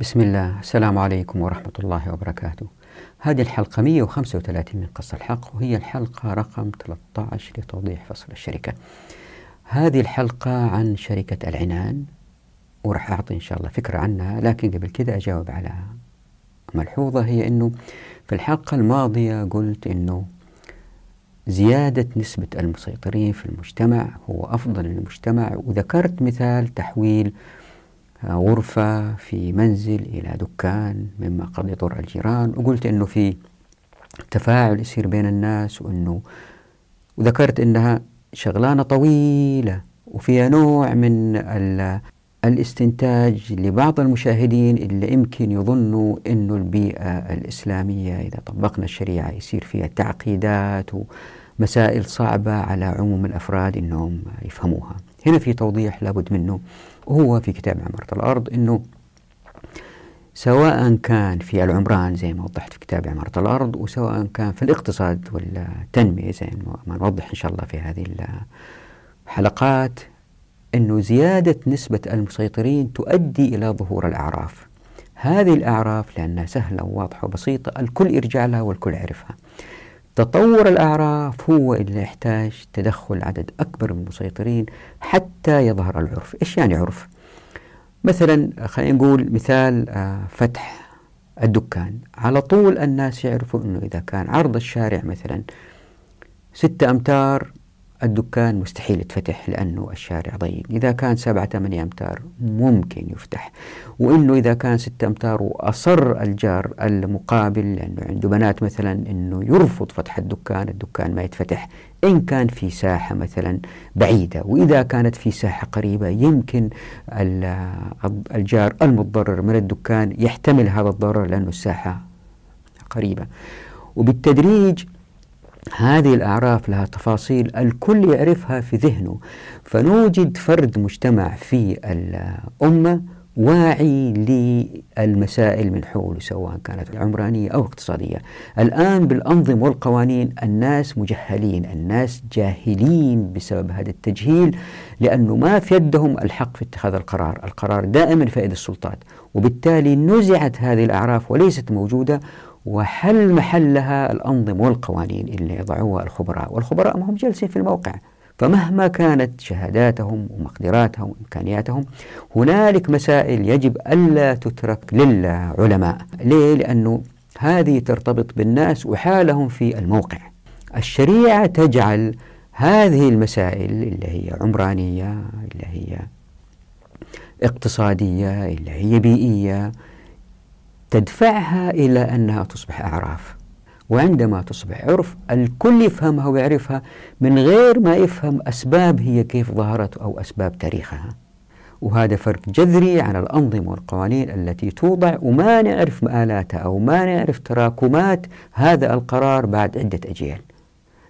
بسم الله. السلام عليكم ورحمة الله وبركاته. هذه الحلقة 135 من قص الحق وهي الحلقة رقم 13 لتوضيح فصل الشركة. هذه الحلقة عن شركة العنان وراح أعطي إن شاء الله فكرة عنها لكن قبل كده أجاوب على ملحوظة هي أنه في الحلقة الماضية قلت أنه زيادة نسبة المسيطرين في المجتمع هو أفضل للمجتمع وذكرت مثال تحويل غرفة في منزل إلى دكان مما قد يضر الجيران. وقلت أنه في تفاعل يصير بين الناس وأنه وذكرت أنها شغلانة طويلة وفيها نوع من الاستنتاج لبعض المشاهدين اللي يمكن يظنوا أنه البيئة الإسلامية إذا طبقنا الشريعة يصير فيها تعقيدات ومسائل صعبة على عموم الأفراد أنهم يفهموها. هنا في توضيح لابد منه. وهو في كتاب عمارة الأرض أنه سواء كان في العمران زي ما وضحت في كتاب عمارة الأرض وسواء كان في الاقتصاد والتنمية زي ما نوضح إن شاء الله في هذه الحلقات أنه زيادة نسبة المسيطرين تؤدي إلى ظهور الأعراف. هذه الأعراف لأنها سهلة وواضحة وبسيطة الكل يرجع لها والكل يعرفها. تطور الأعراف هو اللي يحتاج تدخل عدد أكبر من المسيطرين حتى يظهر العرف إيش يعني عرف؟ مثلا خلينا نقول مثال آه، فتح الدكان على طول الناس يعرفوا أنه إذا كان عرض الشارع مثلا ستة أمتار الدكان مستحيل يتفتح لأنه الشارع ضيق. إذا كان سبعة ثمانية أمتار ممكن يفتح. وإنه إذا كان ستة أمتار وأصر الجار المقابل لأنه عنده بنات مثلا أنه يرفض فتح الدكان الدكان ما يتفتح. إن كان في ساحة مثلا بعيدة. وإذا كانت في ساحة قريبة يمكن الجار المتضرر من الدكان يحتمل هذا الضرر لأنه الساحة قريبة. وبالتدريج هذه الأعراف لها تفاصيل الكل يعرفها في ذهنه فنوجد فرد مجتمع في الأمة واعي للمسائل من حوله سواء كانت عمرانية أو اقتصادية الآن بالأنظمة والقوانين الناس مجهلين الناس جاهلين بسبب هذا التجهيل لأنه ما في يدهم الحق في اتخاذ القرار. القرار دائما في يد السلطات وبالتالي نزعت هذه الأعراف وليست موجودة وحل محلها الأنظمة والقوانين اللي يضعوها الخبراء. والخبراء ما هم جالسين في الموقع. فمهما كانت شهاداتهم ومقدراتهم وإمكانياتهم هنالك مسائل يجب ألا تترك للعلماء. ليه؟ لأنه هذه ترتبط بالناس وحالهم في الموقع. الشريعة تجعل هذه المسائل اللي هي عمرانية اللي هي اقتصادية اللي هي بيئية تدفعها إلى أنها تصبح أعراف. وعندما تصبح عرف الكل يفهمها ويعرفها من غير ما يفهم أسباب هي كيف ظهرت أو أسباب تاريخها. وهذا فرق جذري عن الأنظمة والقوانين التي توضع وما نعرف مآلاتها أو ما نعرف تراكمات هذا القرار بعد عدة أجيال.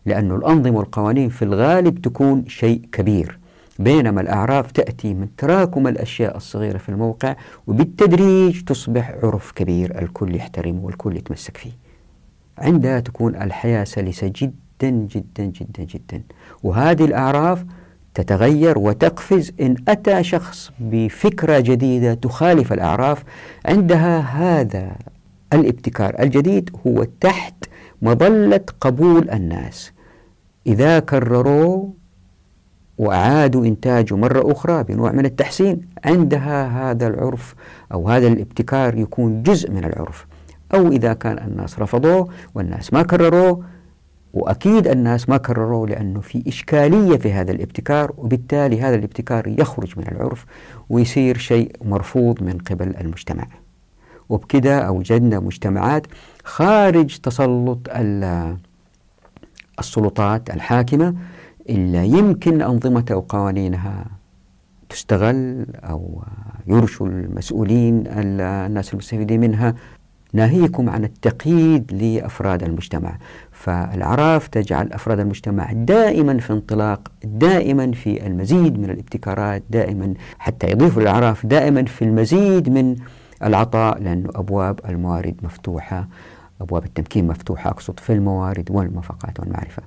لأن الأنظمة والقوانين في الغالب تكون شيء كبير. بينما الأعراف تأتي من تراكم الأشياء الصغيرة في الموقع وبالتدريج تصبح عرف كبير الكل يحترمه والكل يتمسك فيه. عندها تكون الحياة سلسة جدا جدا جدا جدا. وهذه الأعراف تتغير وتقفز إن أتى شخص بفكرة جديدة تخالف الأعراف عندها هذا الابتكار الجديد هو تحت مظلة قبول الناس. إذا كرروا وأعادوا إنتاجه مرة أخرى بنوع من التحسين عندها هذا العرف أو هذا الابتكار يكون جزء من العرف. أو إذا كان الناس رفضوه والناس ما كرروه وأكيد الناس ما كرروه لأنه في إشكالية في هذا الابتكار وبالتالي هذا الابتكار يخرج من العرف ويصير شيء مرفوض من قبل المجتمع. وبكذا أوجدنا مجتمعات خارج تسلط السلطات الحاكمة إلا يمكن أنظمتها وقوانينها تستغل أو يرشوا المسؤولين الناس المستفيدين منها ناهيكم عن التقييد لأفراد المجتمع. فالعراف تجعل أفراد المجتمع دائما في انطلاق دائما في المزيد من الابتكارات دائما حتى يضيفوا الأعراف دائما في المزيد من العطاء لأن أبواب الموارد مفتوحة أبواب التمكين مفتوحة أقصد في الموارد والمفاقات والمعرفة.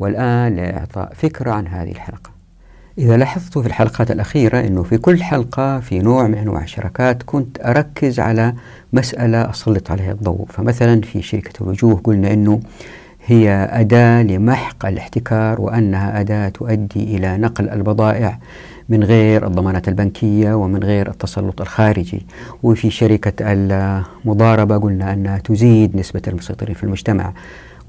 والآن لإعطاء فكرة عن هذه الحلقة. إذا لاحظتوا في الحلقات الأخيرة أنه في كل حلقة في نوع من أنواع الشراكات كنت أركز على مسألة أسلط عليها الضوء. فمثلا في شركة الوجوه قلنا أنه هي أداة لمحق الاحتكار وأنها أداة تؤدي إلى نقل البضائع من غير الضمانات البنكية ومن غير التسلط الخارجي. وفي شركة المضاربة قلنا أنها تزيد نسبة المسيطرين في المجتمع.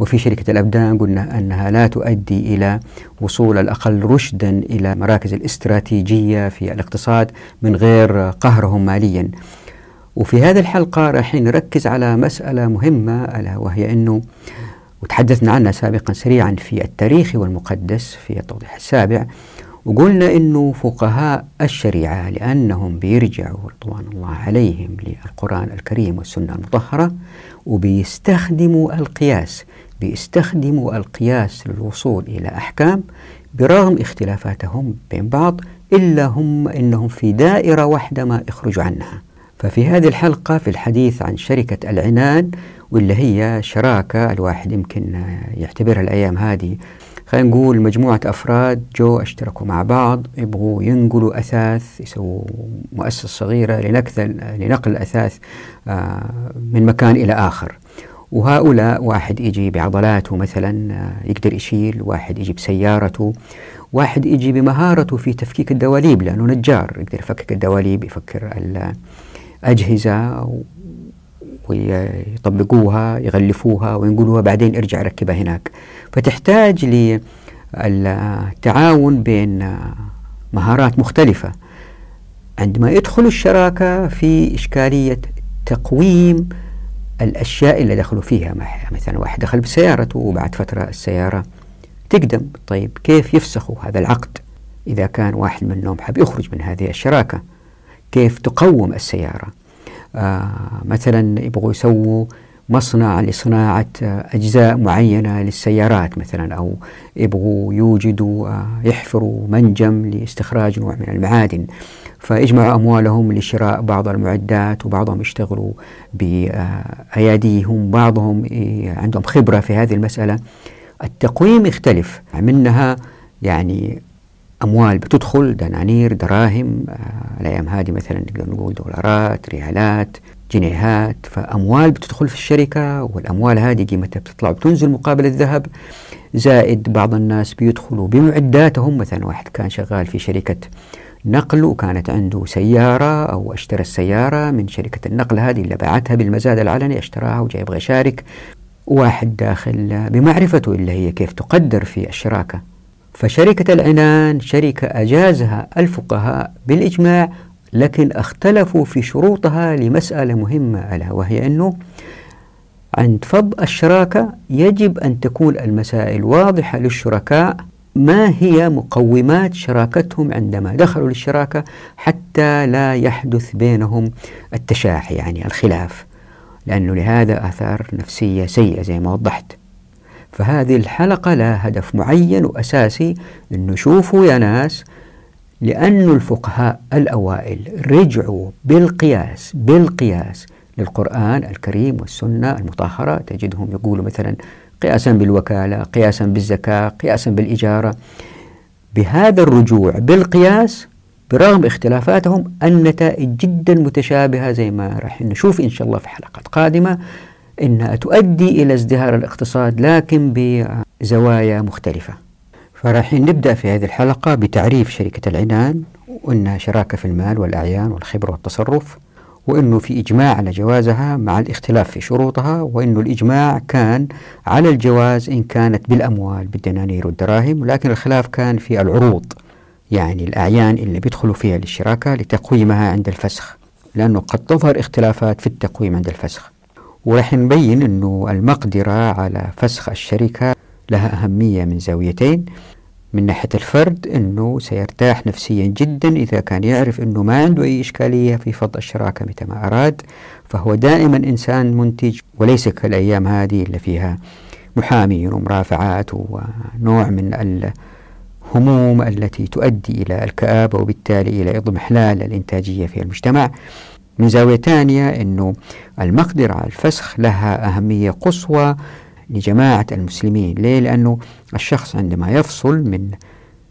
وفي شركة الأبدان قلنا أنها لا تؤدي إلى وصول الأقل رشدا إلى مراكز الاستراتيجية في الاقتصاد من غير قهرهم ماليا. وفي هذه الحلقة راح نركز على مسألة مهمة ألا وهي أنه وتحدثنا عنها سابقا سريعا في التاريخ والمقدس في التوضيح السابع وقلنا إنه فقهاء الشريعة لأنهم بيرجعوا رضوان الله عليهم للقرآن الكريم والسنة المطهرة وبيستخدموا القياس بيستخدموا القياس للوصول إلى أحكام برغم اختلافاتهم بين بعض إلا هم إنهم في دائرة واحدة ما يخرجوا عنها. ففي هذه الحلقة في الحديث عن شركة العنان واللي هي شراكة الواحد يمكن يعتبرها الأيام هذه خلينا نقول مجموعة أفراد جو اشتركوا مع بعض يبغوا ينقلوا أثاث يسووا مؤسسة صغيرة لنقل الأثاث آه، من مكان إلى آخر وهؤلاء واحد يجي بعضلاته مثلا آه، يقدر يشيل واحد يجي بسيارته واحد يجي بمهارته في تفكيك الدواليب لأنه نجار يقدر يفكك الدواليب يفكر الأجهزة ويطبقوها يغلفوها وينقلوها بعدين ارجع ركبها هناك. فتحتاج للتعاون بين مهارات مختلفة. عندما يدخل الشراكة في إشكالية تقويم الأشياء اللي دخلوا فيها. مثلا واحد دخل بسيارته وبعد فترة السيارة تقدم. طيب كيف يفسخوا هذا العقد إذا كان واحد منهم حاب يخرج من هذه الشراكة؟ كيف تقوم السيارة؟ آه مثلا يبغوا يسووا مصنع لصناعة أجزاء معينة للسيارات مثلا أو يبغوا يوجدوا آه يحفروا منجم لاستخراج نوع من المعادن. فيجمعوا أموالهم لشراء بعض المعدات وبعضهم يشتغلوا بأياديهم بعضهم عندهم خبرة في هذه المسألة. التقويم يختلف. منها يعني أموال بتدخل دنانير دراهم آه، الأيام هذه مثلا نقدر نقول دولارات ريالات. جنيهات فأموال بتدخل في الشركة والأموال هذه قيمتها بتطلع بتنزل مقابل الذهب. زائد بعض الناس بيدخلوا بمعداتهم مثلا واحد كان شغال في شركة نقل وكانت عنده سيارة أو اشترى السيارة من شركة النقل هذه اللي باعتها بالمزاد العلني اشتراها وجاي يبغى يشارك واحد داخل بمعرفته اللي هي كيف تقدر في الشراكة. فشركة العنان شركة أجازها الفقهاء بالإجماع لكن اختلفوا في شروطها لمسألة مهمة ألا وهي أنه عند فض الشراكة يجب أن تكون المسائل واضحة للشركاء ما هي مقومات شراكتهم عندما دخلوا للشراكة حتى لا يحدث بينهم التشاحي يعني الخلاف لأنه لهذا آثار نفسية سيئة زي ما وضحت. فهذه الحلقة لها هدف معين وأساسي أنه شوفوا يا ناس لأن الفقهاء الأوائل رجعوا بالقياس بالقياس للقرآن الكريم والسنة المطهرة. تجدهم يقولوا مثلا قياسا بالوكالة قياسا بالزكاة قياسا بالإجارة. بهذا الرجوع بالقياس برغم اختلافاتهم النتائج جدا متشابهة زي ما راح نشوف إن شاء الله في حلقات قادمة إنها تؤدي إلى ازدهار الاقتصاد لكن بزوايا مختلفة. فراح نبدأ في هذه الحلقة بتعريف شركة العنان وأنها شراكة في المال والأعيان والخبرة والتصرف وأنه في إجماع على جوازها مع الاختلاف في شروطها وأنه الإجماع كان على الجواز إن كانت بالأموال بالدنانير والدراهم ولكن الخلاف كان في العروض يعني الأعيان اللي بيدخلوا فيها للشراكة لتقويمها عند الفسخ لأنه قد تظهر اختلافات في التقويم عند الفسخ. ورح نبين أنه المقدرة على فسخ الشركة لها أهمية من زاويتين. من ناحية الفرد أنه سيرتاح نفسيا جدا إذا كان يعرف أنه ما عنده أي إشكالية في فض الشراكة متى ما أراد فهو دائما إنسان منتج وليس كالأيام هذه اللي فيها محامي ومرافعات ونوع من الهموم التي تؤدي إلى الكآبة وبالتالي إلى إضمحلال الإنتاجية في المجتمع. من زاوية ثانية أنه المقدرة على الفسخ لها أهمية قصوى لجماعة المسلمين. ليه؟ لأنه الشخص عندما يفصل من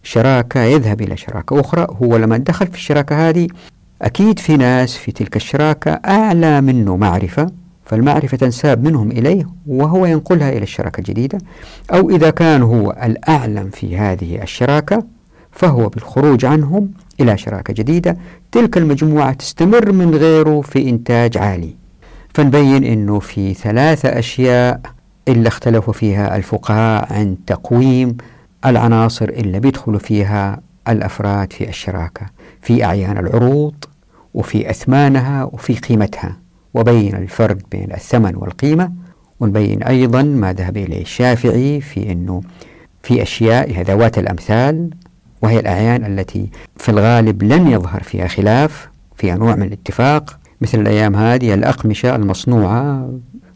شراكة يذهب إلى شراكة أخرى. هو لما دخل في الشراكة هذه أكيد في ناس في تلك الشراكة أعلى منه معرفة فالمعرفة تنساب منهم إليه وهو ينقلها إلى الشراكة الجديدة. أو إذا كان هو الأعلم في هذه الشراكة فهو بالخروج عنهم إلى شراكة جديدة. تلك المجموعة تستمر من غيره في إنتاج عالي. فنبين أنه في ثلاثة أشياء إلا اختلفوا فيها الفقهاء عن تقويم العناصر اللي بيدخلوا فيها الأفراد في الشراكة في أعيان العروض وفي أثمانها وفي قيمتها وبين الفرق بين الثمن والقيمة ونبين أيضا ما ذهب إليه الشافعي في أنه في أشياء ذوات الأمثال وهي الأعيان التي في الغالب لن يظهر فيها خلاف فيها نوع من الاتفاق مثل الأيام هذه الأقمشة المصنوعة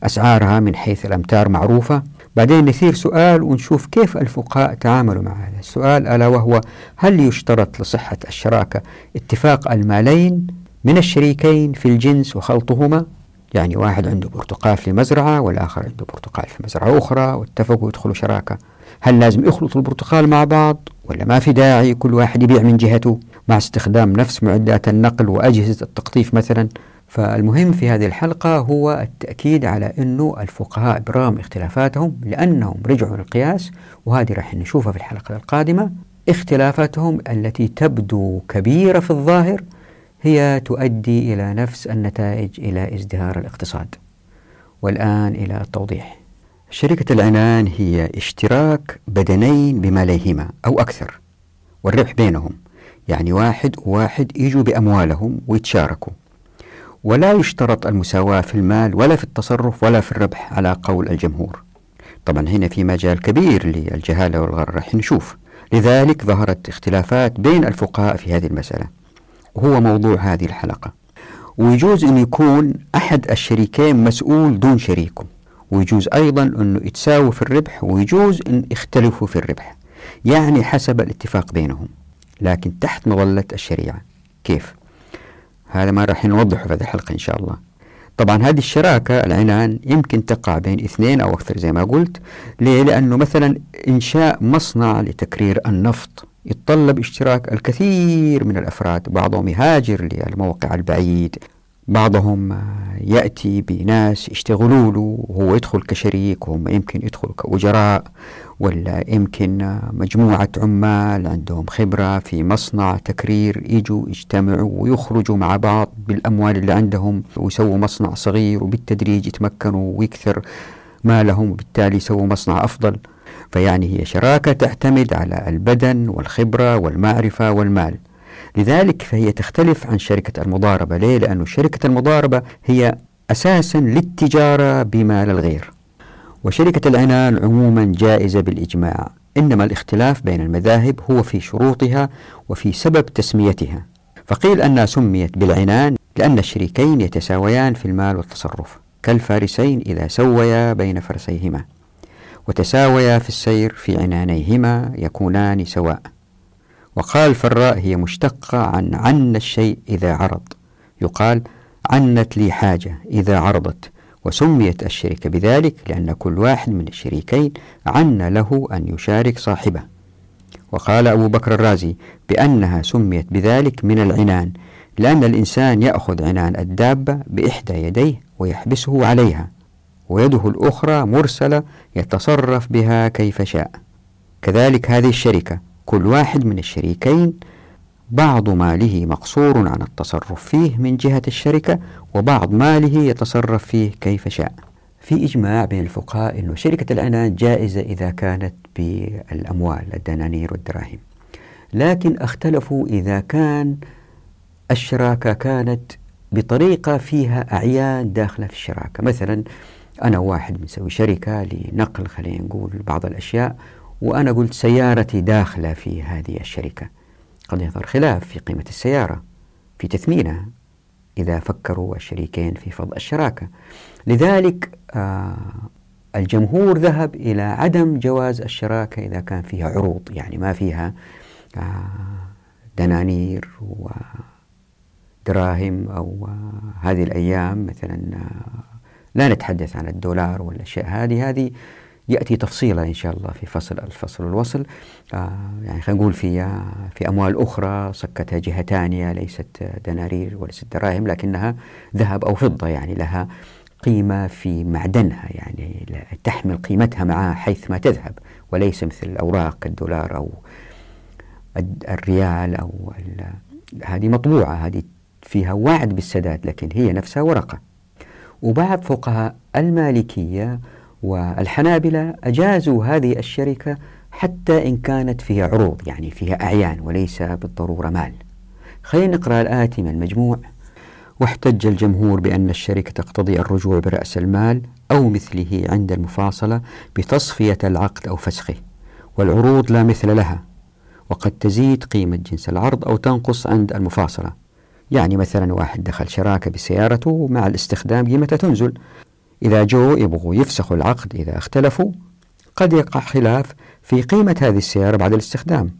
أسعارها من حيث الأمتار معروفة. بعدين نثير سؤال ونشوف كيف الفقهاء تعاملوا مع هذا السؤال ألا وهو هل يشترط لصحة الشراكة اتفاق المالين من الشريكين في الجنس وخلطهما؟ يعني واحد عنده برتقال في مزرعة والآخر عنده برتقال في مزرعة أخرى واتفقوا يدخلوا شراكة. هل لازم يخلطوا البرتقال مع بعض ولا ما في داعي كل واحد يبيع من جهته؟ مع استخدام نفس معدات النقل وأجهزة التقطيف مثلا فالمهم في هذه الحلقة هو التأكيد على أنه الفقهاء برغم اختلافاتهم لأنهم رجعوا للقياس وهذه راح نشوفها في الحلقة القادمة. اختلافاتهم التي تبدو كبيرة في الظاهر هي تؤدي إلى نفس النتائج إلى ازدهار الاقتصاد. والآن إلى التوضيح. شركة العنان هي اشتراك بدنين بماليهما أو أكثر والربح بينهم يعني واحد وواحد يجوا بأموالهم ويتشاركوا. ولا يشترط المساواة في المال ولا في التصرف ولا في الربح على قول الجمهور. طبعا هنا في مجال كبير للجهالة والغر رح نشوف. لذلك ظهرت اختلافات بين الفقهاء في هذه المسألة. وهو موضوع هذه الحلقة. ويجوز أن يكون أحد الشريكين مسؤول دون شريكه ويجوز أيضا أنه يتساووا في الربح ويجوز أن يختلفوا في الربح. يعني حسب الاتفاق بينهم. لكن تحت مظلة الشريعة. كيف؟ هذا ما راح نوضحه في هذه الحلقة إن شاء الله. طبعا هذه الشراكة العنان يمكن تقع بين اثنين أو أكثر زي ما قلت. ليه؟ لأنه مثلا إنشاء مصنع لتكرير النفط يتطلب اشتراك الكثير من الأفراد. بعضهم يهاجر للموقع البعيد. بعضهم يأتي بناس يشتغلوا له وهو يدخل كشريك وهم يمكن يدخلوا كأجراء ولا يمكن مجموعة عمال عندهم خبرة في مصنع تكرير يجوا يجتمعوا ويخرجوا مع بعض بالأموال اللي عندهم ويسووا مصنع صغير وبالتدريج يتمكنوا ويكثر مالهم وبالتالي يسووا مصنع أفضل. فيعني هي شراكة تعتمد على البدن والخبرة والمعرفة والمال. لذلك فهي تختلف عن شركة المضاربة. ليه؟ لأن شركة المضاربة هي أساسا للتجارة بمال الغير. وشركة العنان عموما جائزة بالإجماع. إنما الاختلاف بين المذاهب هو في شروطها وفي سبب تسميتها. فقيل أنها سميت بالعنان لأن الشريكين يتساويان في المال والتصرف. كالفارسين إذا سويا بين فرسيهما وتساويا في السير في عنانيهما يكونان سواء. وقال فراء هي مشتقة عن عن الشيء إذا عرض. يقال عنت لي حاجة إذا عرضت وسميت الشركة بذلك لأن كل واحد من الشريكين عن له أن يشارك صاحبه. وقال أبو بكر الرازي بأنها سميت بذلك من العنان لأن الإنسان يأخذ عنان الدابة بإحدى يديه ويحبسه عليها ويده الأخرى مرسلة يتصرف بها كيف شاء. كذلك هذه الشركة. كل واحد من الشريكين بعض ماله مقصور عن التصرف فيه من جهة الشركة وبعض ماله يتصرف فيه كيف شاء. في إجماع بين الفقهاء أن شركة العنان جائزة إذا كانت بالأموال الدنانير والدراهم. لكن اختلفوا إذا كان الشراكة كانت بطريقة فيها أعيان داخلة في الشراكة. مثلا أنا واحد بنسوي شركة لنقل خلينا نقول بعض الأشياء وأنا قلت سيارتي داخلة في هذه الشركة. قد يظهر خلاف في قيمة السيارة في تثمينها إذا فكروا الشريكين في فض الشراكة. لذلك آه الجمهور ذهب إلى عدم جواز الشراكة إذا كان فيها عروض يعني ما فيها آه دنانير ودراهم أو آه هذه الأيام مثلا آه لا نتحدث عن الدولار والأشياء هذه هذه يأتي تفصيلا إن شاء الله في فصل الفصل والوصل آه يعني خلينا نقول في في أموال أخرى صكتها جهة ثانية ليست دنانير وليست دراهم لكنها ذهب أو فضة يعني لها قيمة في معدنها يعني تحمل قيمتها معها حيث ما تذهب وليس مثل الأوراق كالدولار أو الريال أو هذه مطبوعة هذه فيها وعد بالسداد لكن هي نفسها ورقة. وبعض فقهاء المالكية والحنابلة أجازوا هذه الشركة حتى إن كانت فيها عروض يعني فيها أعيان وليس بالضرورة مال. خلينا نقرأ الآتي من المجموع. واحتج الجمهور بأن الشركة تقتضي الرجوع برأس المال أو مثله عند المفاصلة بتصفية العقد أو فسخه والعروض لا مثل لها وقد تزيد قيمة جنس العرض أو تنقص عند المفاصلة. يعني مثلا واحد دخل شراكة بسيارته مع الاستخدام قيمتها تنزل. إذا جو يبغوا يفسخوا العقد إذا اختلفوا قد يقع خلاف في قيمة هذه السيارة بعد الاستخدام.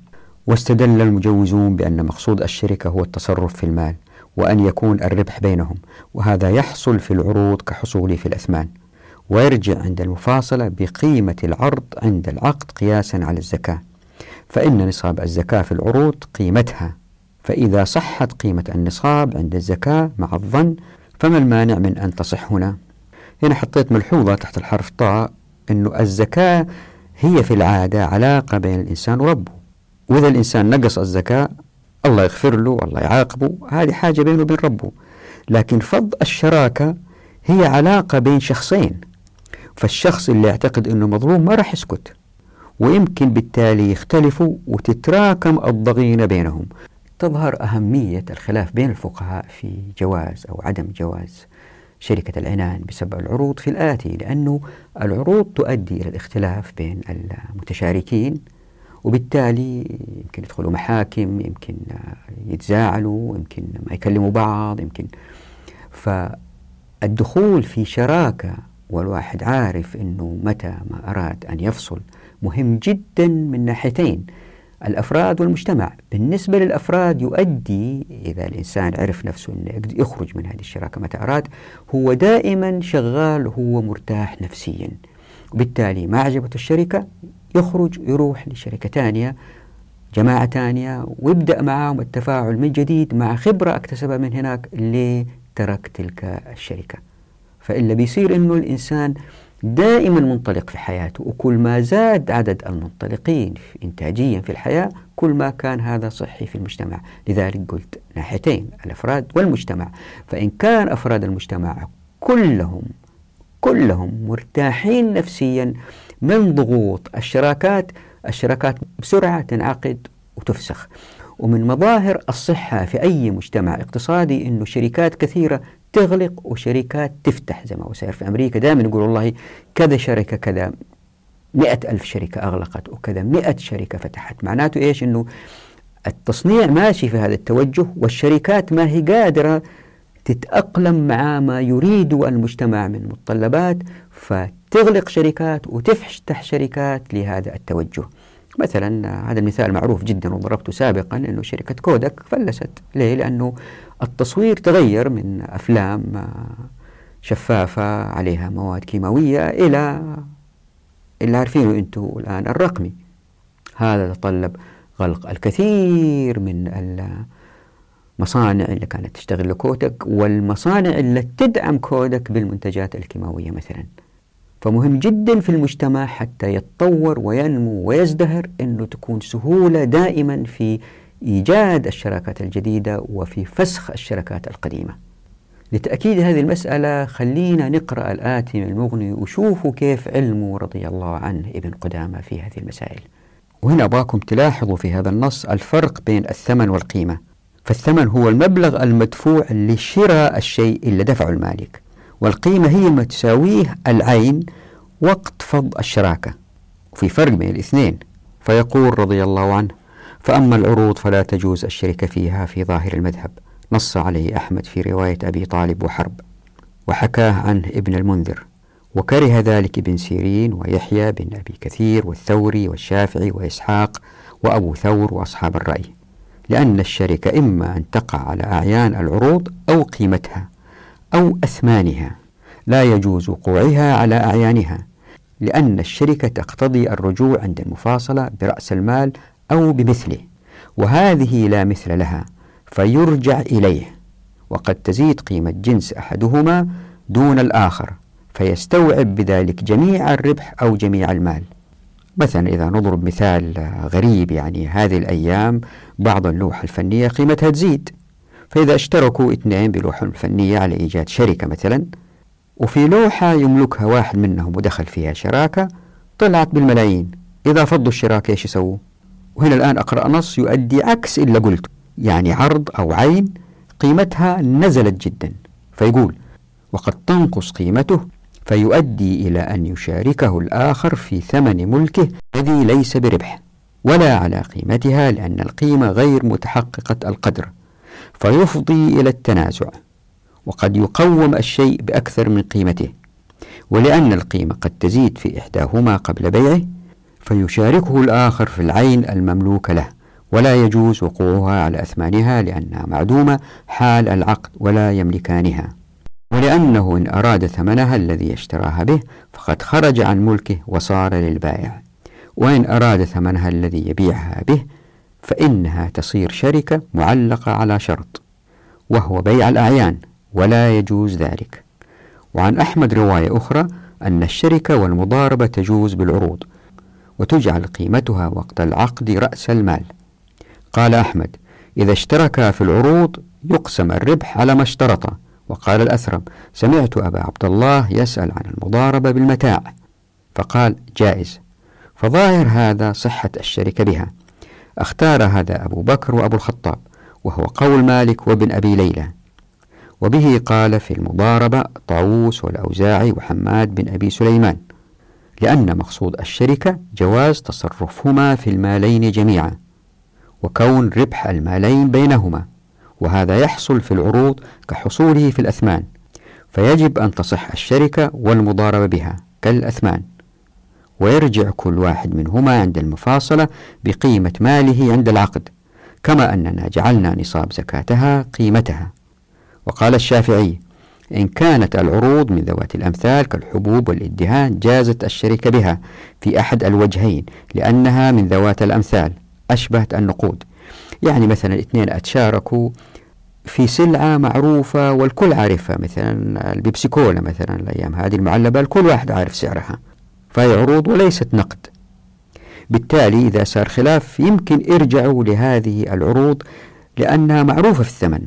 واستدل المجوزون بأن مقصود الشركة هو التصرف في المال وأن يكون الربح بينهم وهذا يحصل في العروض كحصوله في الأثمان. ويرجع عند المفاصلة بقيمة العرض عند العقد قياسا على الزكاة. فإن نصاب الزكاة في العروض قيمتها. فإذا صحت قيمة النصاب عند الزكاة مع الظن فما المانع من أن تصح هنا؟ هنا حطيت ملحوظة تحت الحرف طاء أنه الزكاة هي في العادة علاقة بين الإنسان وربه. وإذا الإنسان نقص الزكاة الله يغفر له والله يعاقبه هذه حاجة بينه وبين ربه. لكن فض الشراكة هي علاقة بين شخصين فالشخص اللي يعتقد أنه مظلوم ما راح يسكت ويمكن بالتالي يختلفوا وتتراكم الضغينة بينهم. تظهر أهمية الخلاف بين الفقهاء في جواز أو عدم جواز شركة العنان بسبب العروض في الآتي لأنه العروض تؤدي إلى الاختلاف بين المتشاركين وبالتالي يمكن يدخلوا محاكم يمكن يتزاعلوا يمكن ما يكلموا بعض يمكن. فالدخول في شراكة والواحد عارف أنه متى ما أراد أن يفصل مهم جدا من ناحيتين. الأفراد والمجتمع. بالنسبة للأفراد يؤدي إذا الإنسان عرف نفسه أنه يخرج من هذه الشراكة متى أراد هو دائما شغال هو مرتاح نفسيا. وبالتالي ما عجبته الشركة يخرج يروح لشركة ثانية جماعة ثانية ويبدأ معهم التفاعل من جديد مع خبرة اكتسبها من هناك ليه ترك تلك الشركة. فإلا بيصير أنه الإنسان دائما منطلق في حياته وكل ما زاد عدد المنطلقين إنتاجيا في الحياة كل ما كان هذا صحي في المجتمع. لذلك قلت ناحيتين الأفراد والمجتمع. فإن كان أفراد المجتمع كلهم كلهم مرتاحين نفسيا من ضغوط الشراكات الشراكات بسرعة تنعقد وتفسخ. ومن مظاهر الصحة في أي مجتمع اقتصادي أنه شركات كثيرة تغلق وشركات تفتح زي ما هو سير في أمريكا. دائما يقول والله كذا شركة كذا مئة ألف شركة أغلقت وكذا مئة شركة فتحت. معناته إيش؟ أنه التصنيع ماشي في هذا التوجه والشركات ما هي قادرة تتأقلم مع ما يريد المجتمع من متطلبات فتغلق شركات وتفتح شركات لهذا التوجه. مثلا هذا المثال معروف جدا وضربته سابقا أنه شركة كودك فلست. ليه؟ لأنه التصوير تغير من أفلام شفافة عليها مواد كيماوية إلى اللي عارفينه أنتم الآن الرقمي. هذا تطلب غلق الكثير من المصانع اللي كانت تشتغل لكودك والمصانع اللي تدعم كودك بالمنتجات الكيماوية مثلا. فمهم جدا في المجتمع حتى يتطور وينمو ويزدهر أنه تكون سهولة دائما في إيجاد الشراكات الجديدة وفي فسخ الشراكات القديمة. لتأكيد هذه المسألة خلينا نقرأ الآتي من المغني وشوفوا كيف علمه رضي الله عنه ابن قدامة في هذه المسائل. وهنا أباكم تلاحظوا في هذا النص الفرق بين الثمن والقيمة. فالثمن هو المبلغ المدفوع لشراء الشيء اللي دفعه المالك. والقيمة هي ما تساويه العين وقت فض الشراكة. وفي فرق بين الاثنين. فيقول رضي الله عنه فأما العروض فلا تجوز الشركة فيها في ظاهر المذهب. نص عليه أحمد في رواية أبي طالب وحرب وحكاه عنه ابن المنذر وكره ذلك ابن سيرين ويحيى بن أبي كثير والثوري والشافعي وإسحاق وأبو ثور وأصحاب الرأي لأن الشركة إما أن تقع على أعيان العروض أو قيمتها أو أثمانها لا يجوز وقوعها على أعيانها لأن الشركة تقتضي الرجوع عند المفاصلة برأس المال أو بمثله وهذه لا مثل لها فيرجع إليه. وقد تزيد قيمة جنس أحدهما دون الآخر فيستوعب بذلك جميع الربح أو جميع المال. مثلا إذا نضرب مثال غريب يعني هذه الأيام بعض اللوحة الفنية قيمتها تزيد فإذا اشتركوا اثنين بلوحة فنية على إيجاد شركة مثلا وفي لوحة يملكها واحد منهم ودخل فيها شراكة طلعت بالملايين. إذا فضوا الشراكة إيش يسووا؟ وهنا الآن أقرأ نص يؤدي عكس إلا قلت يعني عرض أو عين قيمتها نزلت جدا فيقول وقد تنقص قيمته فيؤدي إلى أن يشاركه الآخر في ثمن ملكه الذي ليس بربح ولا على قيمتها لأن القيمة غير متحققة القدر فيفضي إلى التنازع وقد يقوم الشيء بأكثر من قيمته ولأن القيمة قد تزيد في إحداهما قبل بيعه فيشاركه الآخر في العين المملوكة له ولا يجوز وقوعها على أثمانها لأنها معدومة حال العقد ولا يملكانها. ولأنه إن أراد ثمنها الذي اشتراها به فقد خرج عن ملكه وصار للبائع. وإن أراد ثمنها الذي يبيعها به فإنها تصير شركة معلقة على شرط وهو بيع الأعيان ولا يجوز ذلك. وعن أحمد رواية أخرى أن الشركة والمضاربة تجوز بالعروض وتجعل قيمتها وقت العقد رأس المال. قال أحمد إذا اشتركا في العروض يقسم الربح على ما اشترطا وقال الأثرم سمعت أبا عبد الله يسأل عن المضاربة بالمتاع. فقال جائز. فظاهر هذا صحة الشركة بها. أختار هذا أبو بكر وأبو الخطاب وهو قول مالك وابن أبي ليلى. وبه قال في المضاربة طاووس والأوزاعي وحماد بن أبي سليمان. لأن مقصود الشركة جواز تصرفهما في المالين جميعا وكون ربح المالين بينهما وهذا يحصل في العروض كحصوله في الأثمان فيجب أن تصح الشركة والمضاربة بها كالأثمان ويرجع كل واحد منهما عند المفاصلة بقيمة ماله عند العقد كما أننا جعلنا نصاب زكاتها قيمتها. وقال الشافعي إن كانت العروض من ذوات الأمثال كالحبوب والإدهان جازت الشركة بها في أحد الوجهين لأنها من ذوات الأمثال أشبهت النقود. يعني مثلا اثنين أتشاركوا في سلعة معروفة والكل عارفها مثلا البيبسي كولا مثلا الأيام هذه المعلبة الكل واحد عارف سعرها. فهي عروض وليست نقد. بالتالي إذا صار خلاف يمكن ارجعوا لهذه العروض لأنها معروفة في الثمن.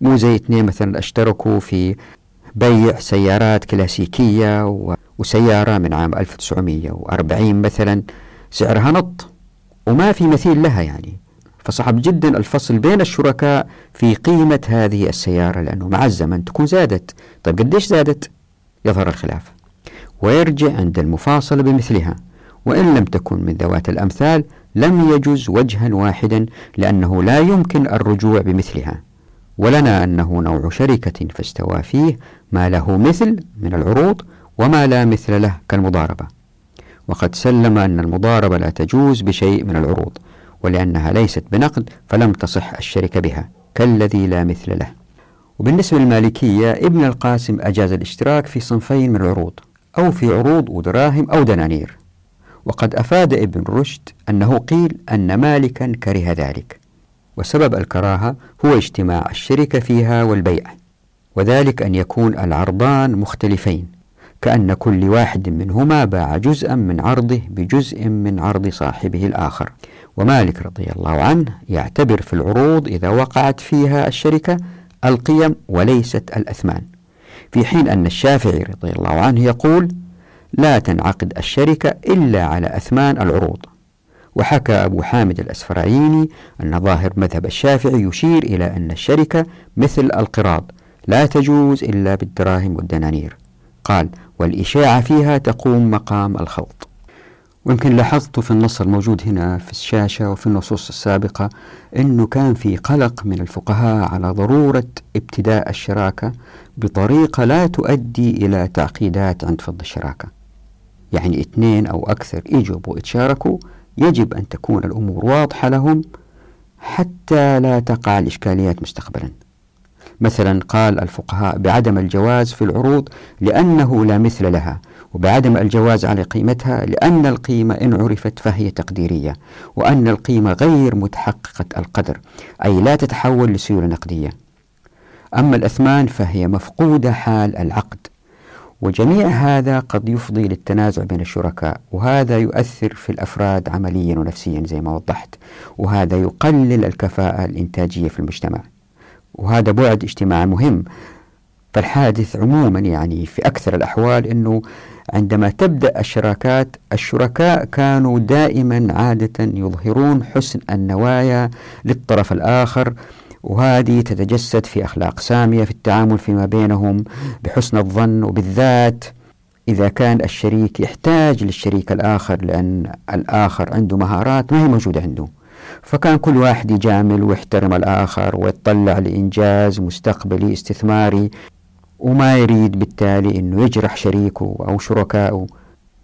مو زي اثنين مثلا اشتركوا في بيع سيارات كلاسيكية وسيارة من عام 1940 مثلا. سعرها نط وما في مثيل لها يعني. فصعب جدا الفصل بين الشركاء في قيمة هذه السيارة لأنه مع الزمن تكون زادت. طيب قديش زادت؟ يظهر الخلاف. ويرجع عند المفاصلة بمثلها. وإن لم تكن من ذوات الأمثال لم يجز وجها واحدا لأنه لا يمكن الرجوع بمثلها. ولنا أنه نوع شركة فاستوى فيه ما له مثل من العروض وما لا مثل له كالمضاربة. وقد سلم أن المضاربة لا تجوز بشيء من العروض ولأنها ليست بنقد فلم تصح الشركة بها كالذي لا مثل له. وبالنسبة للمالكية ابن القاسم أجاز الاشتراك في صنفين من العروض أو في عروض ودراهم أو دنانير. وقد أفاد ابن رشد أنه قيل أن مالكا كره ذلك. وسبب الكراهة هو اجتماع الشركة فيها والبيع وذلك أن يكون العرضان مختلفين كأن كل واحد منهما باع جزءا من عرضه بجزء من عرض صاحبه الآخر. ومالك رضي الله عنه يعتبر في العروض إذا وقعت فيها الشركة القيم وليست الأثمان في حين أن الشافعي رضي الله عنه يقول لا تنعقد الشركة إلا على أثمان العروض وحكى أبو حامد الأسفرايني أن ظاهر مذهب الشافعي يشير إلى أن الشركة مثل القراض لا تجوز إلا بالدراهم والدنانير. قال والإشاعة فيها تقوم مقام الخلط. ويمكن لاحظت في النص الموجود هنا في الشاشة وفي النصوص السابقة أنه كان في قلق من الفقهاء على ضرورة ابتداء الشراكة بطريقة لا تؤدي إلى تعقيدات عند فض الشراكة. يعني اثنين أو أكثر يجوا ويتشاركوا يجب أن تكون الأمور واضحة لهم حتى لا تقع الإشكاليات مستقبلا. مثلا قال الفقهاء بعدم الجواز في العروض لأنه لا مثل لها وبعدم الجواز على قيمتها لأن القيمة إن عرفت فهي تقديرية وأن القيمة غير متحققة القدر أي لا تتحول لسيولة نقدية. أما الأثمان فهي مفقودة حال العقد. وجميع هذا قد يفضي للتنازع بين الشركاء وهذا يؤثر في الأفراد عمليا ونفسيا زي ما وضحت وهذا يقلل الكفاءة الإنتاجية في المجتمع. وهذا بعد اجتماعي مهم فالحادث عموما يعني في أكثر الأحوال أنه عندما تبدأ الشراكات الشركاء كانوا دائما عادة يظهرون حسن النوايا للطرف الآخر وهذه تتجسد في أخلاق سامية في التعامل فيما بينهم بحسن الظن وبالذات إذا كان الشريك يحتاج للشريك الآخر لأن الآخر عنده مهارات ما هي موجودة عنده. فكان كل واحد يجامل ويحترم الآخر ويطلع لإنجاز مستقبلي استثماري وما يريد بالتالي أنه يجرح شريكه أو شركائه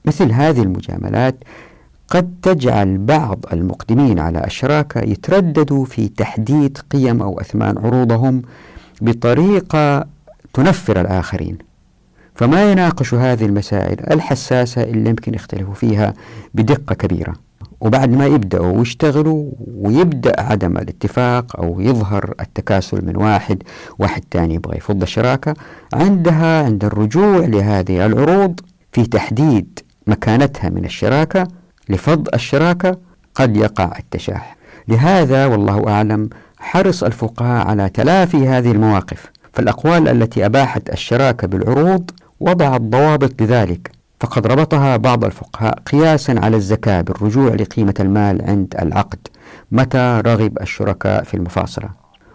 مثل هذه المجاملات قد تجعل بعض المقدمين على الشراكة يترددوا في تحديد قيم أو أثمان عروضهم بطريقة تنفر الآخرين. فما يناقش هذه المسائل الحساسة اللي يمكن يختلفوا فيها بدقة كبيرة. وبعد ما يبدأوا ويشتغلوا ويبدأ عدم الاتفاق أو يظهر التكاسل من واحد واحد تاني يبغى يفض الشراكة عندها عند الرجوع لهذه العروض في تحديد مكانتها من الشراكة لفض الشراكة قد يقع التشاح. لهذا والله أعلم حرص الفقهاء على تلافي هذه المواقف فالأقوال التي أباحت الشراكة بالعروض وضعت ضوابط لذلك فقد ربطها بعض الفقهاء قياسا على الزكاة بالرجوع لقيمة المال عند العقد متى رغب الشركاء في المفاصلة.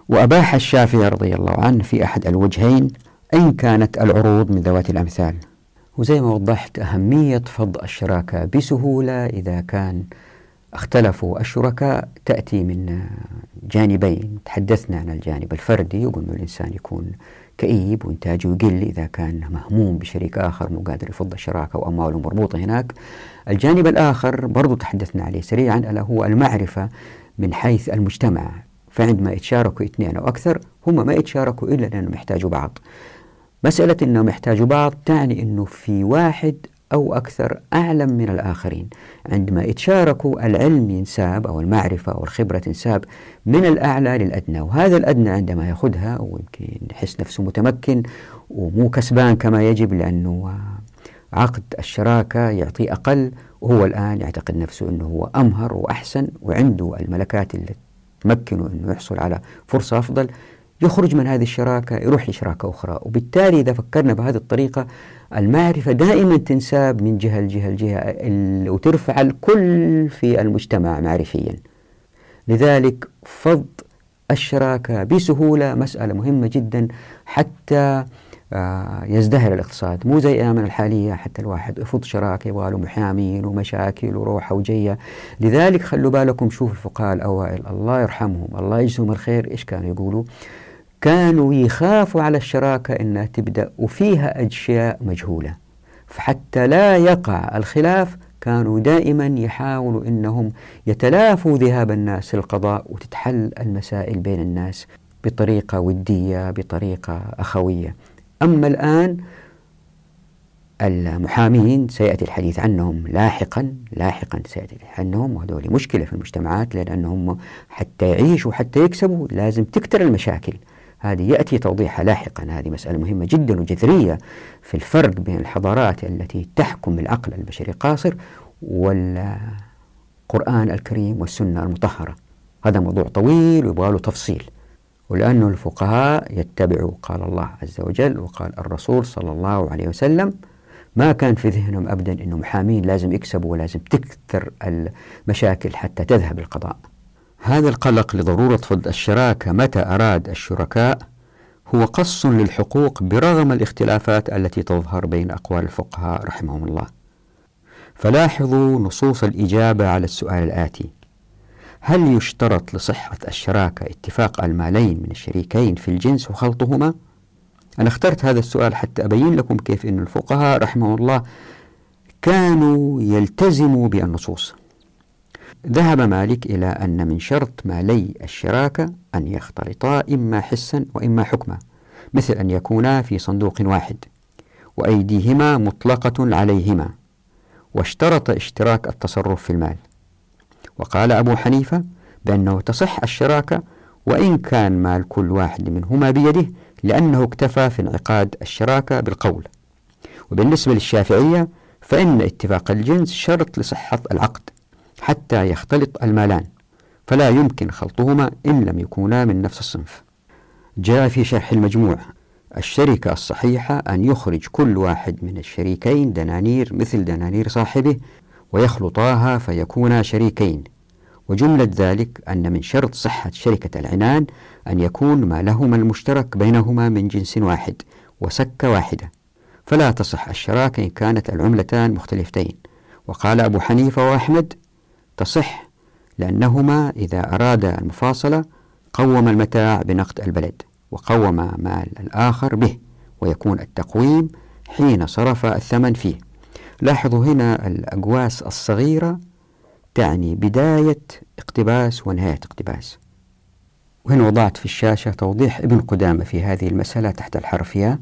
وأباح الشافعي رضي الله عنه في أحد الوجهين إن كانت العروض من ذوات الأمثال. وزي ما وضحت أهمية فض الشراكة بسهولة إذا كان اختلفوا الشركاء تأتي من جانبين. تحدثنا عن الجانب الفردي وقلنا الإنسان يكون كئيب وإنتاجه يقل إذا كان مهموم بشريك آخر مو قادر يفض الشراكة وأمواله مربوطة هناك. الجانب الآخر برضو تحدثنا عليه سريعا ألا هو المعرفة من حيث المجتمع. فعندما يتشاركوا اثنين أو أكثر هم ما يتشاركوا إلا لأنهم يحتاجوا بعض. مسألة أنهم يحتاجوا بعض تعني أنه في واحد أو أكثر أعلم من الآخرين. عندما يتشاركوا العلم ينساب أو المعرفة أو الخبرة تنساب من الأعلى للأدنى وهذا الأدنى عندما يأخذها ويمكن يحس نفسه متمكن ومو كسبان كما يجب لأنه عقد الشراكة يعطيه أقل وهو الآن يعتقد نفسه أنه هو أمهر وأحسن وعنده الملكات اللي تمكنه أنه يحصل على فرصة أفضل. يخرج من هذه الشراكة يروح لشراكة أخرى. وبالتالي إذا فكرنا بهذه الطريقة المعرفة دائما تنساب من جهة لجهة لجهة وترفع الكل في المجتمع معرفيا. لذلك فض الشراكة بسهولة مسألة مهمة جدا حتى آه، يزدهر الاقتصاد. مو زي أيامنا الحالية حتى الواحد يفض شراكة يبغى له محامين ومشاكل وروحة وجية. لذلك خلوا بالكم شوف الفقهاء الأوائل الله يرحمهم الله يجزهم الخير. إيش كانوا يقولوا؟ كانوا يخافوا على الشراكة أنها تبدأ وفيها أشياء مجهولة. فحتى لا يقع الخلاف كانوا دائما يحاولوا أنهم يتلافوا ذهاب الناس للقضاء وتتحل المسائل بين الناس بطريقة ودية بطريقة أخوية. أما الآن المحامين سيأتي الحديث عنهم لاحقا لاحقا سيأتي الحديث عنهم وهذول مشكلة في المجتمعات لأنهم حتى يعيشوا حتى يكسبوا لازم تكتر المشاكل. هذه يأتي توضيحها لاحقا. هذه مسألة مهمة جدا وجذرية في الفرق بين الحضارات التي تحكم العقل البشري قاصر والقرآن الكريم والسنة المطهرة. هذا موضوع طويل ويبغى له تفصيل. ولأنه الفقهاء يتبعوا قال الله عز وجل وقال الرسول صلى الله عليه وسلم ما كان في ذهنهم أبدا أنه محامين لازم يكسبوا ولازم تكثر المشاكل حتى تذهب القضاء. هذا القلق لضرورة فض الشراكة متى أراد الشركاء هو قص للحقوق برغم الاختلافات التي تظهر بين أقوال الفقهاء رحمهم الله. فلاحظوا نصوص الإجابة على السؤال الآتي. هل يشترط لصحة الشراكة اتفاق المالين من الشريكين في الجنس وخلطهما؟ أنا اخترت هذا السؤال حتى أبين لكم كيف أن الفقهاء رحمه الله كانوا يلتزموا بالنصوص ذهب مالك إلى أن من شرط مالي الشراكة أن يختلطا إما حسا وإما حكما مثل أن يكونا في صندوق واحد وأيديهما مطلقة عليهما واشترط اشتراك التصرف في المال. وقال أبو حنيفة بأنه تصح الشراكة وإن كان مال كل واحد منهما بيده لأنه اكتفى في انعقاد الشراكة بالقول. وبالنسبة للشافعية فإن اتفاق الجنس شرط لصحة العقد. حتى يختلط المالان فلا يمكن خلطهما إن لم يكونا من نفس الصنف. جاء في شرح المجموع الشركة الصحيحة أن يخرج كل واحد من الشريكين دنانير مثل دنانير صاحبه ويخلطاها فيكونا شريكين. وجملة ذلك أن من شرط صحة شركة العنان أن يكون ما لهما المشترك بينهما من جنس واحد وسكة واحدة. فلا تصح الشراكة إن كانت العملتان مختلفتين. وقال أبو حنيفة وأحمد تصح لأنهما إذا أرادا المفاصلة قوم المتاع بنقد البلد وقوم مال الآخر به ويكون التقويم حين صرف الثمن فيه. لاحظوا هنا الأقواس الصغيرة تعني بداية اقتباس ونهاية اقتباس. وهنا وضعت في الشاشة توضيح ابن قدامة في هذه المسألة تحت الحرف يا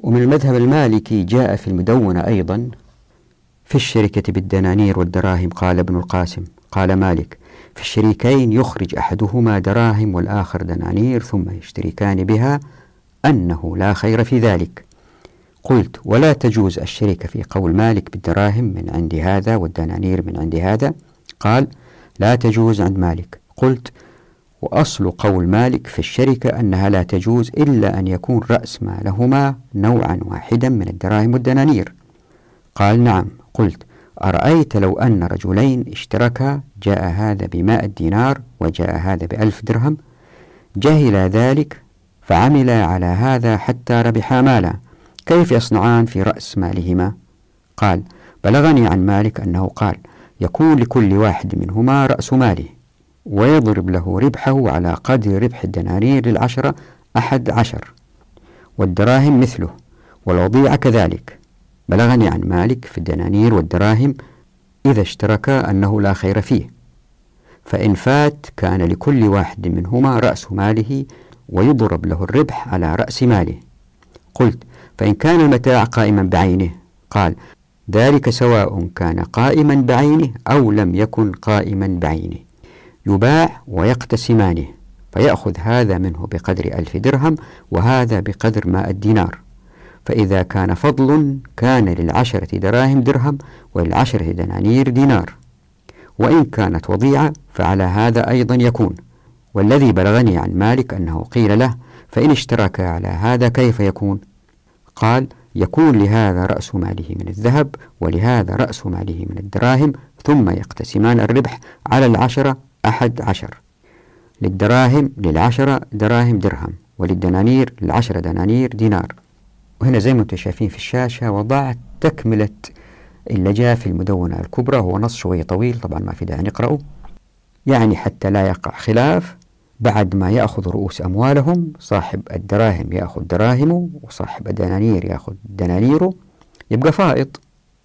ومن المذهب المالكي جاء في المدونة أيضا في الشركة بالدنانير والدراهم قال ابن القاسم. قال مالك في الشريكين يخرج أحدهما دراهم والآخر دنانير ثم يشتركان بها أنه لا خير في ذلك. قلت ولا تجوز الشركة في قول مالك بالدراهم من عند هذا والدنانير من عند هذا؟ قال لا تجوز عند مالك. قلت وأصل قول مالك في الشركة أنها لا تجوز إلا أن يكون رأس مالهما نوعا واحدا من الدراهم والدنانير. قال نعم. قلت أرأيت لو أن رجلين اشتركا جاء هذا بمائة دينار وجاء هذا بألف درهم. جهل ذلك فعمل على هذا حتى ربحا مالا. كيف يصنعان في رأس مالهما؟ قال بلغني عن مالك أنه قال يكون لكل واحد منهما رأس ماله ويضرب له ربحه على قدر ربح الدنانير للعشرة أحد عشر والدراهم مثله والوضيعة كذلك. بلغني عن مالك في الدنانير والدراهم إذا اشتركا أنه لا خير فيه. فإن فات كان لكل واحد منهما رأس ماله ويضرب له الربح على رأس ماله. قلت فإن كان المتاع قائما بعينه. قال ذلك سواء كان قائما بعينه أو لم يكن قائما بعينه. يباع ويقتسمانه فيأخذ هذا منه بقدر ألف درهم وهذا بقدر ماء الدينار فإذا كان فضل كان للعشرة دراهم درهم وللعشرة دنانير دينار. وإن كانت وضيعة فعلى هذا أيضا يكون. والذي بلغني عن مالك أنه قيل له فإن اشترك على هذا كيف يكون؟ قال يكون لهذا رأس ماله من الذهب ولهذا رأس ماله من الدراهم ثم يقتسمان الربح على العشرة أحد عشر. للدراهم للعشرة دراهم درهم وللدنانير العشرة دنانير دينار. وهنا زي ما أنتم شايفين في الشاشة وضعت تكملة اللي جاء في المدونة الكبرى. هو نص شوية طويل طبعا ما في داعي نقرأه. يعني حتى لا يقع خلاف. بعد ما يأخذ رؤوس أموالهم صاحب الدراهم يأخذ دراهمه وصاحب الدنانير يأخذ دنانيره. يبقى فائض.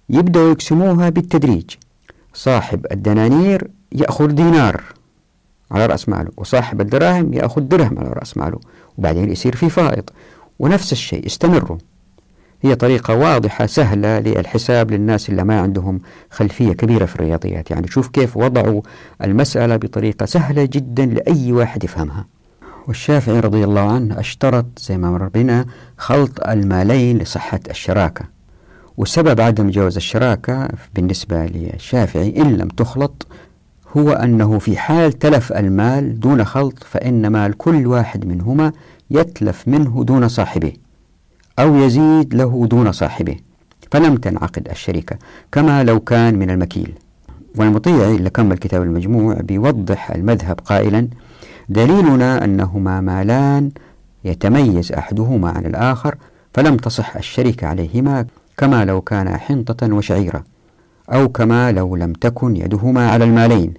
يبدأوا يقسموها بالتدريج. صاحب الدنانير يأخذ دينار على رأس ماله وصاحب الدراهم يأخذ درهم على رأس ماله. وبعدين يصير في فائض. ونفس الشيء استمروا. هي طريقة واضحة سهلة للحساب للناس اللي ما عندهم خلفية كبيرة في الرياضيات. يعني شوف كيف وضعوا المسألة بطريقة سهلة جدا لأي واحد يفهمها. والشافعي رضي الله عنه أشترط زي ما مر بنا خلط المالين لصحة الشراكة. وسبب عدم جواز الشراكة بالنسبة للشافعي إن لم تخلط هو أنه في حال تلف المال دون خلط فإن مال كل واحد منهما يتلف منه دون صاحبه أو يزيد له دون صاحبه. فلم تنعقد الشركة كما لو كان من المكيل. والمطيعي اللي كمل كتاب المجموع بيوضح المذهب قائلا دليلنا أنهما مالان يتميز أحدهما عن الآخر فلم تصح الشركة عليهما كما لو كان حنطة وشعيرة أو كما لو لم تكن يدهما على المالين.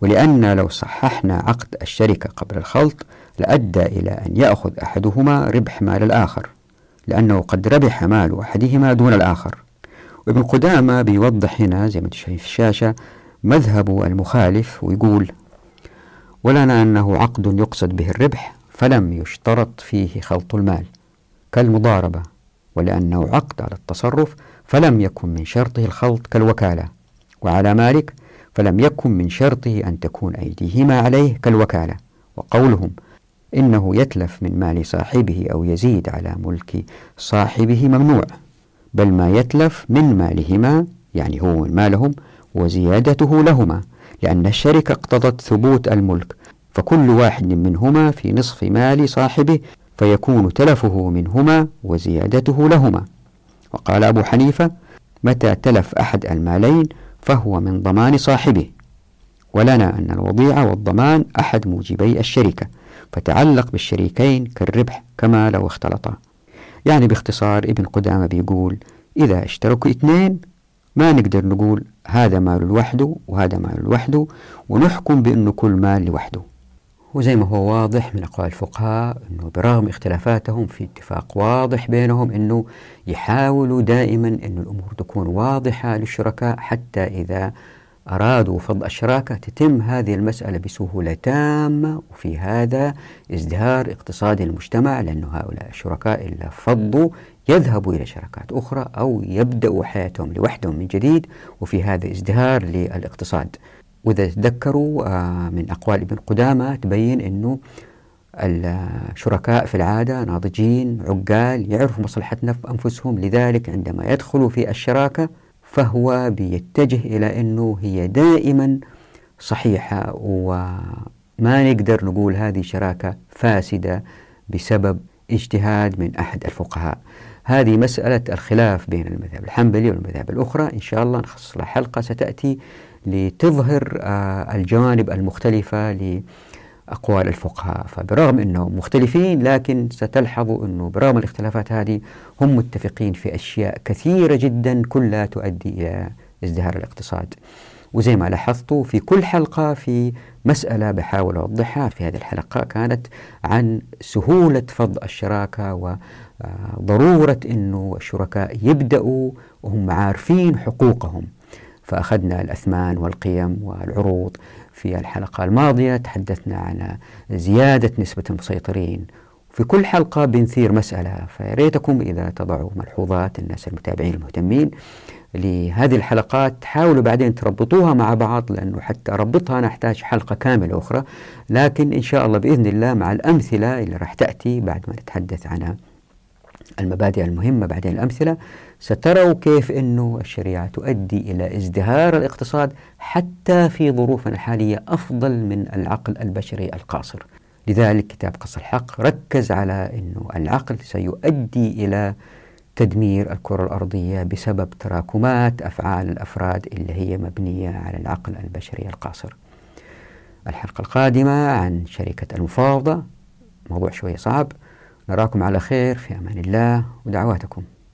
ولأن لو صححنا عقد الشركة قبل الخلط لأدى إلى أن يأخذ أحدهما ربح مال الآخر لأنه قد ربح مال أحدهما دون الآخر. وابن قدامة بيوضح هنا زي ما شايف الشاشة مذهب المخالف ويقول ولنا أنه عقد يقصد به الربح فلم يشترط فيه خلط المال كالمضاربة ولأنه عقد على التصرف فلم يكن من شرطه الخلط كالوكالة وعلى مالك فلم يكن من شرطه أن تكون أيديهما عليه كالوكالة. وقولهم إنه يتلف من مال صاحبه أو يزيد على ملك صاحبه ممنوع بل ما يتلف من مالهما يعني هو من مالهم وزيادته لهما لأن الشركة اقتضت ثبوت الملك فكل واحد منهما في نصف مال صاحبه فيكون تلفه منهما وزيادته لهما. وقال أبو حنيفة متى تلف أحد المالين فهو من ضمان صاحبه ولنا أن الوضيعة والضمان أحد موجبي الشركة. فتعلق بالشريكين كالربح كما لو اختلطا. يعني باختصار ابن قدامة بيقول إذا اشتركوا اثنين ما نقدر نقول هذا مال لوحده وهذا مال لوحده ونحكم بأنه كل مال لوحده. وزي ما هو واضح من أقوال الفقهاء أنه برغم اختلافاتهم في اتفاق واضح بينهم أنه يحاولوا دائما أن الأمور تكون واضحة للشركاء حتى إذا أرادوا فض الشراكة تتم هذه المسألة بسهولة تامة وفي هذا ازدهار اقتصادي المجتمع لأن هؤلاء الشركاء إذا فضوا يذهبوا إلى شركات أخرى أو يبدأوا حياتهم لوحدهم من جديد وفي هذا ازدهار للاقتصاد. وإذا تذكروا آه، من أقوال ابن قدامة تبين أنه الشركاء في العادة ناضجين عقال يعرفوا في أنفسهم لذلك عندما يدخلوا في الشراكة فهو بيتجه إلى أنه هي دائما صحيحة وما نقدر نقول هذه شراكة فاسدة بسبب اجتهاد من أحد الفقهاء. هذه مسألة الخلاف بين المذهب الحنبلي والمذاهب الأخرى. إن شاء الله نخصص لها حلقة ستأتي لتظهر آه، الجوانب المختلفة لأقوال الفقهاء. فبرغم أنهم مختلفين لكن ستلحظوا أنه برغم الاختلافات هذه هم متفقين في أشياء كثيرة جدا كلها تؤدي إلى ازدهار الاقتصاد. وزي ما لاحظتوا في كل حلقة في مسألة بحاول أوضحها في هذه الحلقة كانت عن سهولة فض الشراكة وضرورة أنه الشركاء يبدأوا وهم عارفين حقوقهم. فأخذنا الأثمان والقيم والعروض. في الحلقة الماضية تحدثنا عن زيادة نسبة المسيطرين. في كل حلقة بنثير مسألة فياريتكم إذا تضعوا ملحوظات الناس المتابعين المهتمين لهذه الحلقات حاولوا بعدين تربطوها مع بعض لأنه حتى أربطها نحتاج حلقة كاملة أخرى. لكن إن شاء الله بإذن الله مع الأمثلة اللي راح تأتي بعد ما نتحدث عنها المبادئ المهمة بعدين الأمثلة. ستروا كيف أنه الشريعة تؤدي إلى ازدهار الاقتصاد حتى في ظروفنا الحالية أفضل من العقل البشري القاصر. لذلك كتاب قص الحق ركز على أنه العقل سيؤدي إلى تدمير الكرة الأرضية بسبب تراكمات أفعال الأفراد اللي هي مبنية على العقل البشري القاصر. الحلقة القادمة عن شركة المفاوضة. موضوع شوية صعب. نراكم على خير. في أمان الله ودعواتكم.